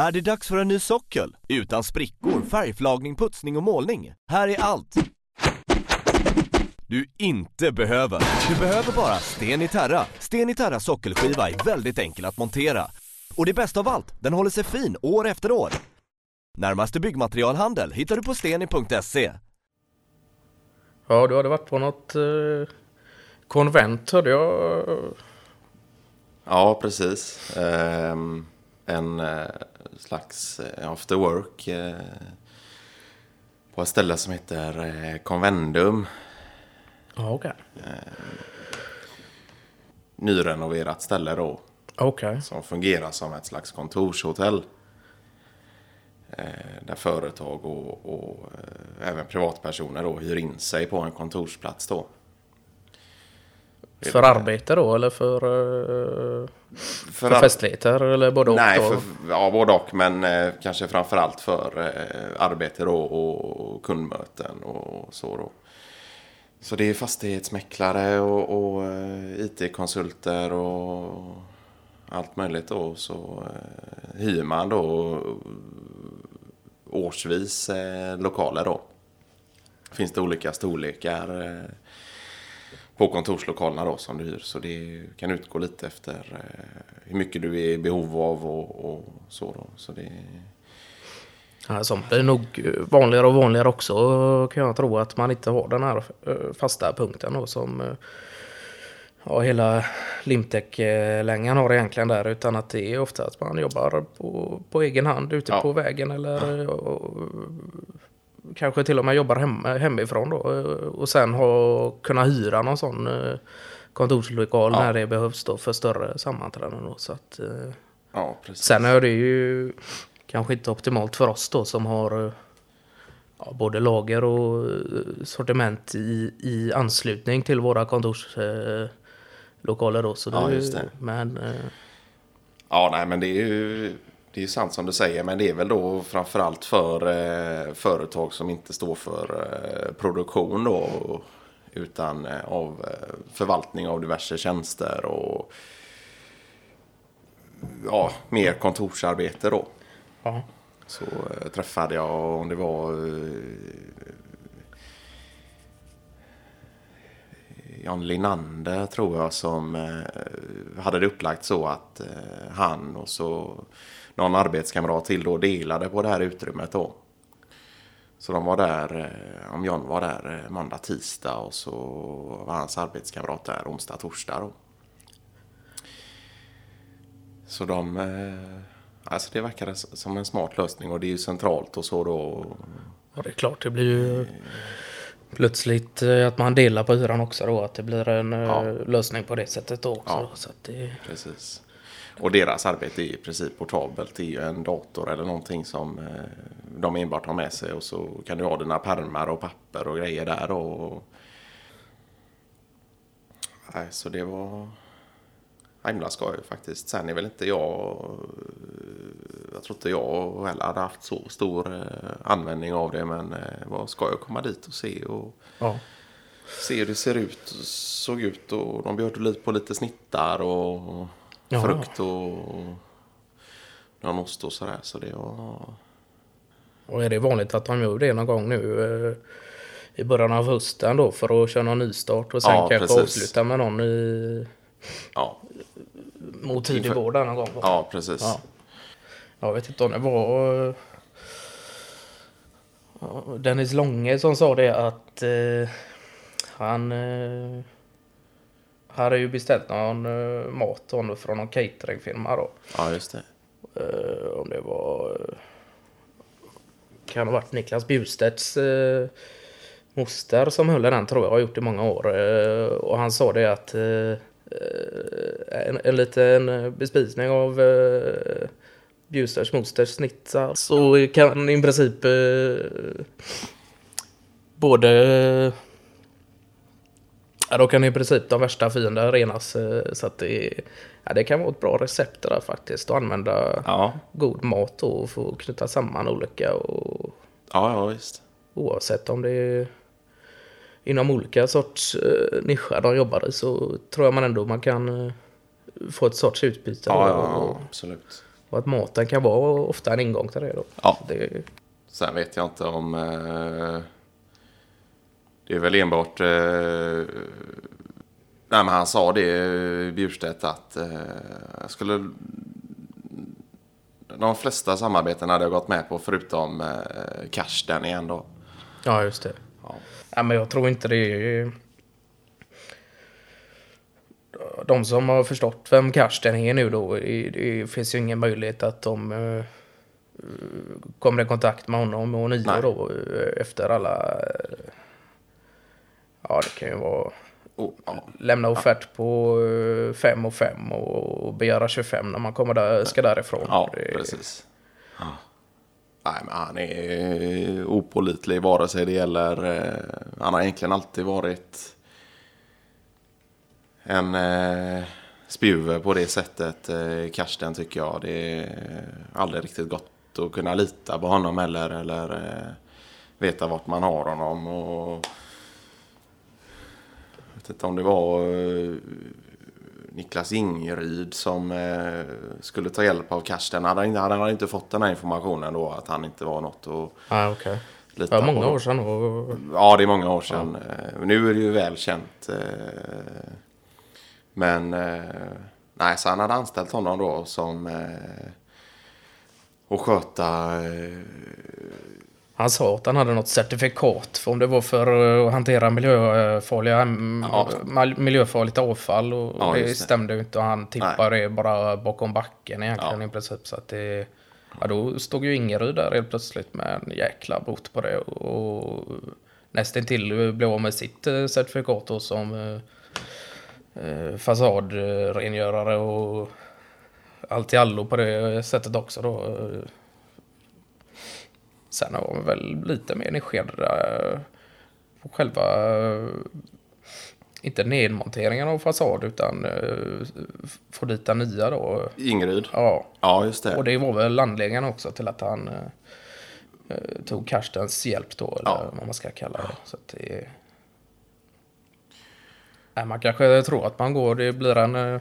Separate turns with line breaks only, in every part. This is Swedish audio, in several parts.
Är det dags för en ny sockel? Utan sprickor, färgflagning, putsning och målning. Här är allt. Du inte behöver. Du behöver bara Sten i Terra. Sten i Terra sockelskiva är väldigt enkel att montera. Och det bästa av allt, den håller sig fin år efter år. Närmaste byggmaterialhandel hittar du på steni.se.
Ja, du hade varit på något eh, konvent hörde jag.
Ja, precis. Ehm, en eh, slags eh, after work eh, på ett ställe som heter Convendum.
Ja, okej.
Nyrenoverat ställe då.
Okej.
Som fungerar som ett slags kontorshotell. Där företag och, och även privatpersoner då hyr in sig på en kontorsplats då.
För arbete då eller för, eh, för,
ar-
festligheter eller både och?
Nej,
då?
för, ja, både och. Men eh, kanske framförallt för eh, arbete då och, och kundmöten och så då. Så det är fastighetsmäklare och, och eh, IT-konsulter och allt möjligt då. Så eh, hyr man då årsvis eh, lokaler då. Finns det olika storlekar eh, på kontorslokalerna då som du hyr. Så det kan utgå lite efter eh, hur mycket du är i behov av och, och så då. Så det,
Ja, sånt blir nog eh, vanligare och vanligare också kan jag tro att man inte har den här eh, fasta punkten då som ja, hela Limtech-längan har egentligen där utan att det är ofta att man jobbar på, på egen hand ute
Ja.
på vägen eller och, kanske till och med jobbar hem, hemifrån då eh, och sen ha, kunna hyra någon sån eh, kontorslokal
Ja.
när det behövs då för större sammanträden då, så att eh,
ja.
Sen är det ju kanske inte optimalt för oss då som har eh, ja, både lager och eh, sortiment i, i anslutning till våra kontorslokaler. Eh, lokaler då, så
Ja,
det. Men eh,
Ja, nej, men det är ju det är sant som du säger. Men det är väl då framförallt för eh, företag som inte står för eh, produktion då. Utan eh, av eh, förvaltning av diverse tjänster och ja, mer kontorsarbete då.
ja,
Så eh, träffade jag, om det var eh, Jan Linander tror jag som hade det upplagt så att han och så någon arbetskamrat till då delade på det här utrymmet då. Så de var där, eh, om John var där eh, måndag, tisdag och så var hans arbetskamrat där onsdag, torsdag då. Så de, eh, alltså det verkar som en smart lösning och det är ju centralt och så då.
ja, det är klart. Det blir ju plötsligt att man delar på hyran också då. Att det blir en
Ja.
lösning på det sättet då också.
Ja.
Så att det,
Precis. Och deras arbete är i princip portabelt. Det är ju en dator eller någonting som eh, de enbart har med sig. Och så kan du ha dina pärmar och papper och grejer där. Och... Nej, så det var himla skoj faktiskt. Sen är väl inte jag... Jag tror inte jag heller hade haft så stor eh, användning av det. Men eh, det var skoj att komma dit och se. Och
ja.
se hur det ser ut, såg ut och de bjöd lite på lite snittar och
Ja.
frukt och någon ost och sådär. Så det var...
Och är det vanligt att de gör det någon gång nu eh, i början av hösten då för att köra någon nystart och sen
Ja,
kanske
precis.
avsluta med någon i,
Ja,
mot tidig
Inför-
vår där någon gång? då?
ja precis.
Ja. Jag vet inte om det var Dennis Långe som sa det att eh, han eh, hade ju beställt någon eh, mat från någon cateringfirma då.
Ja, just det.
Eh, om det var... eh, Kan ha varit Niklas Bjurstedts eh, moster som höll den tror jag. Har gjort i många år. Eh, och han sa det att en, en liten bespisning av eh, Bjurstedts mosters snitsar så kan i princip både Ja, då kan i princip de värsta fiender renas. eh, Så att det, ja, det kan vara ett bra recept där faktiskt. Att använda
Ja,
god mat då och få knyta samman olika. Och,
ja, ja visst.
oavsett om det är inom olika sorts eh, nischer de jobbar i så tror jag man ändå man kan eh, få ett sorts utbyte.
Ja,
då.
ja,
Och-
ja absolut.
Och att maten kan vara ofta en ingång till det då.
Ja.
Det,
Sen vet jag inte om... Eh, det är väl enbart... Eh, nej, men han sa det, eh, Bjurstedt, att eh, skulle... De flesta samarbeten hade jag gått med på förutom eh, Karsten igen då.
ja, just det.
Ja.
Ja, men jag tror inte det är... De som har förstått vem Karsten är nu då, det finns ju ingen möjlighet att de eh, kommer i kontakt med honom och Nio
Nej.
då eh, efter alla... eh, Ja, det kan ju vara...
Oh, ja.
Lämna offert på 5 och 5 och begära 25 när man kommer där, ska därifrån.
Ja,
Det-
precis. Nej, men han är opålitlig vare sig det gäller... Eh, han har egentligen alltid varit en eh, spjuver på det sättet. Eh, Karsten tycker jag. Det är aldrig riktigt gott att kunna lita på honom eller, eller eh, veta vart man har honom. Och, vet inte om det var eh, Niklas Ingeryd som eh, skulle ta hjälp av Karsten. Hade han, hade han inte fått den här informationen då att han inte var något att
Ja, okej.
lita
Det var många
på.
år sedan och,
Ja, det är många år sedan. Eh, Nu är det ju väl känt. eh, Men nej, så han hade anställt honom då som och sköta
Han sa att han hade något certifikat för om det var för att hantera miljöfarliga,
Ja.
miljöfarligt avfall och
Ja,
det stämde ju inte och han tippade det bara bakom backen egentligen
Ja.
i princip. Så att det, ja, då stod ju Ingeryd där helt plötsligt med en jäkla bot på det och nästan till blev av med sitt eh, certifikat då som eh, eh, fasadrengörare och allt i allo på det sättet också då. Sen har vi väl lite mer nischade på själva, eh, inte nedmonteringen av fasad utan eh, få dit den nya då.
Ingeryd.
Ja,
Ja, just det.
och det var väl anledningen också till att han eh, eh, tog Karstens hjälp då, eller
Ja.
vad man ska kalla det. Så det Nej, man kanske tror att man går, det blir en eh,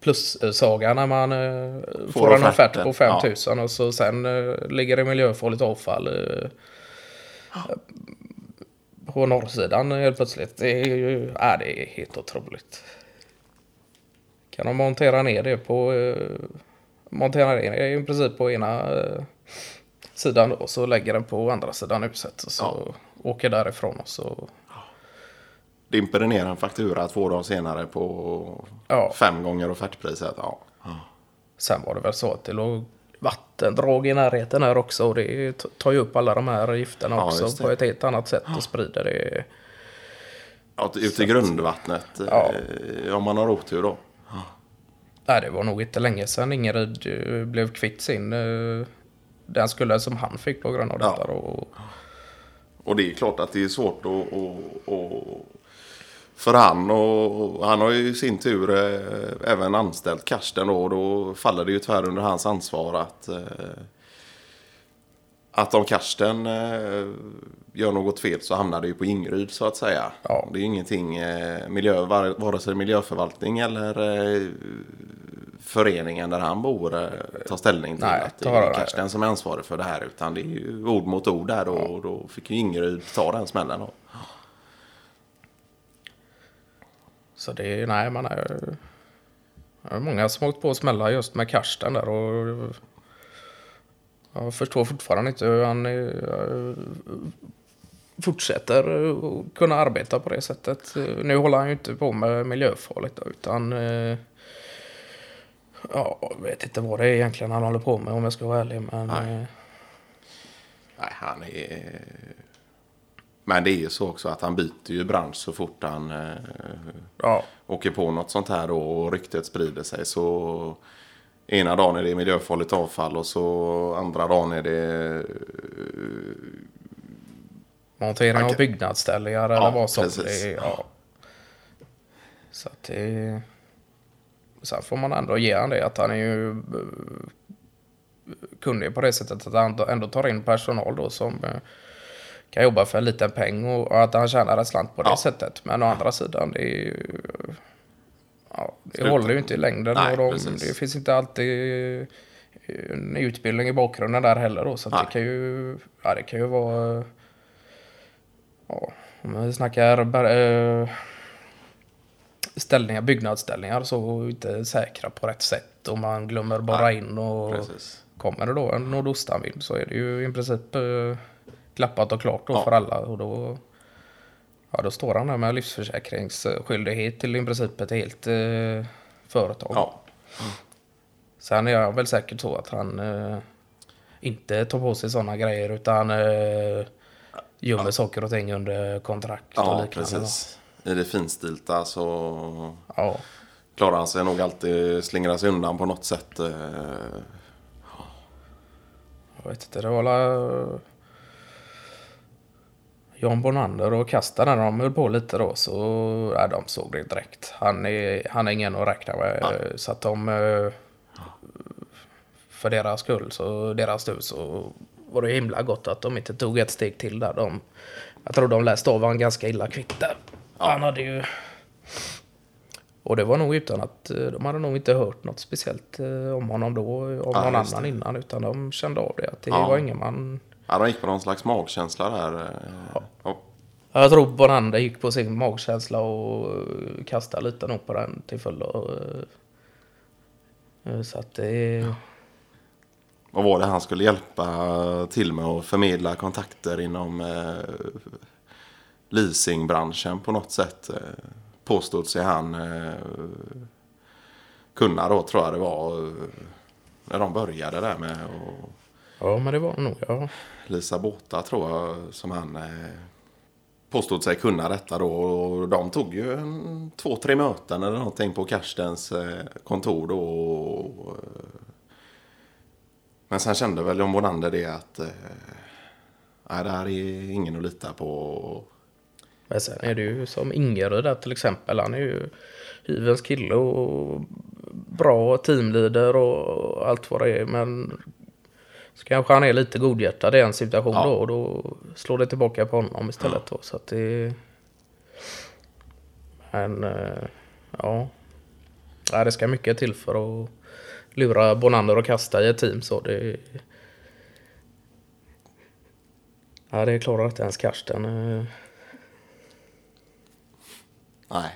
plussaga när man eh, får, en offert på 5000 och så sen eh, ligger det miljöfarligt avfall eh, på norrsidan helt plötsligt. Det är ju, ja, det är helt otroligt. Kan de montera ner det på, montera ner det i princip på ena sidan då, så lägger den på andra sidan huset och så åker därifrån och så,
Dimper det ner en faktura två dagar senare på
Ja.
fem gånger offertpriset. Ja.
Sen var det väl så att det låg vattendrag i närheten här också och det tar ju upp alla de här gifterna
Ja,
också på ett helt annat sätt och sprider det.
Ja, ut i grundvattnet.
Ja.
eh, Om man har otur då.
Nej, det var nog inte länge sedan Ingrid eh, blev kvitt sin, eh, den skulle som han fick på grund av
Ja.
detta då.
Och det är klart att det är svårt att... att, att för han och han har ju i sin tur eh, även anställt Karsten då. Och då faller det ju tyvärr under hans ansvar att... Eh, att om Karsten eh, gör något fel så hamnar det ju på Ingryd så att säga.
Ja.
Det är ju ingenting eh, miljö, var, vare sig miljöförvaltning eller eh, föreningen där han bor eh, tar ställning till
Nej,
att det är. Karsten som är ansvarig för det här. Utan det är ju ord mot ord där och, och då fick ju Ingryd ta den smällen. Då.
Så det är, nej man är, det är många som har åkt på smällar just med Karsten där och jag förstår fortfarande inte hur han eh, fortsätter att kunna arbeta på det sättet. Nu håller han ju inte på med miljöfarligt utan eh, ja, jag vet inte vad det är egentligen han håller på med om jag ska vara ärlig. Men
Nej.
eh,
Nej, han är... Men det är ju så också att han byter ju bransch så fort han eh,
ja,
åker på något sånt här då och ryktet sprider sig. Så ena dagen är det miljöfarligt avfall och så andra dagen är det...
montering av byggnadsställningar eller
Ja,
vad som
precis.
det är. Ja. Så att det... Sen får man ändå ge han det att han är ju eh, kunnig på det sättet att han ändå tar in personal då som eh, kan jobba för en liten peng och att han tjänar en slant på det
Ja.
sättet. Men å andra sidan, det är ju... Ja, det håller ju inte i längden.
Nej,
och de, det finns inte alltid en utbildning i bakgrunden där heller då. Så det kan ju, ja det kan ju vara, ja, om vi snackar eh, ställningar, byggnadsställningar så inte säkra på rätt sätt och man glömmer bara
Nej,
in och
Precis.
kommer det då en nordostanvind så är det ju i princip eh, klappat och klart då
Ja.
för alla och då Ja, då står han där med livsförsäkringsskyldighet till i princip ett helt eh, företag.
Ja.
Sen är jag väl säkert så att han eh, inte tar på sig sådana grejer utan eh, gömmer saker och ting under kontrakt och
Ja,
liknande.
precis. I det finstilta så
Ja,
klarar han sig nog alltid slingra sig undan på något sätt. eh,
jag vet inte. Det var alla... John Bonander och Kasta när de höll på lite då så ja, de såg det direkt. Han är, han är ingen att räkna med. Så att de... eh, För deras skull, så deras tur så var det himla gott att de inte tog ett steg till där. De, jag tror de läste av han ganska illa kvitt där. Han hade ju... Och det var nog utan att eh, de hade nog inte hört något speciellt eh, om honom då av
Ja,
någon annan
det.
innan utan de kände av det att det
Ja.
var ingen man...
Ja, de gick på någon slags magkänsla där. eh, ja.
Jag tror Bonander gick på sin magkänsla och eh, kastade lite nog på den till fullo. eh, Så att det...
Vad var det han skulle hjälpa till med att förmedla kontakter inom eh, leasingbranschen på något sätt. Påstod sig han eh, kunna då tror jag det var när de började där med att
Ja, men det var nog ja.
Lisa Båta tror jag som han eh, påstod sig kunna detta då. Och de tog ju en, två, tre möten eller någonting på Karstens eh, kontor då. Och, men sen kände väl John Bonander det att eh, nej, det här är ingen att lita på.
Men sen är det ju som Ingerud där till exempel. Han är ju hyvens kille och bra teamleader och allt vad det är. Men så kanske han är lite godhjärtad i en situation
Ja.
då och då slår det tillbaka på honom istället då. Så att det... Men eh, ja. ja, det ska mycket till för att lura Bonander och kasta i ett team så det... Ja, det klarar inte ens Karsten. eh.
Nej,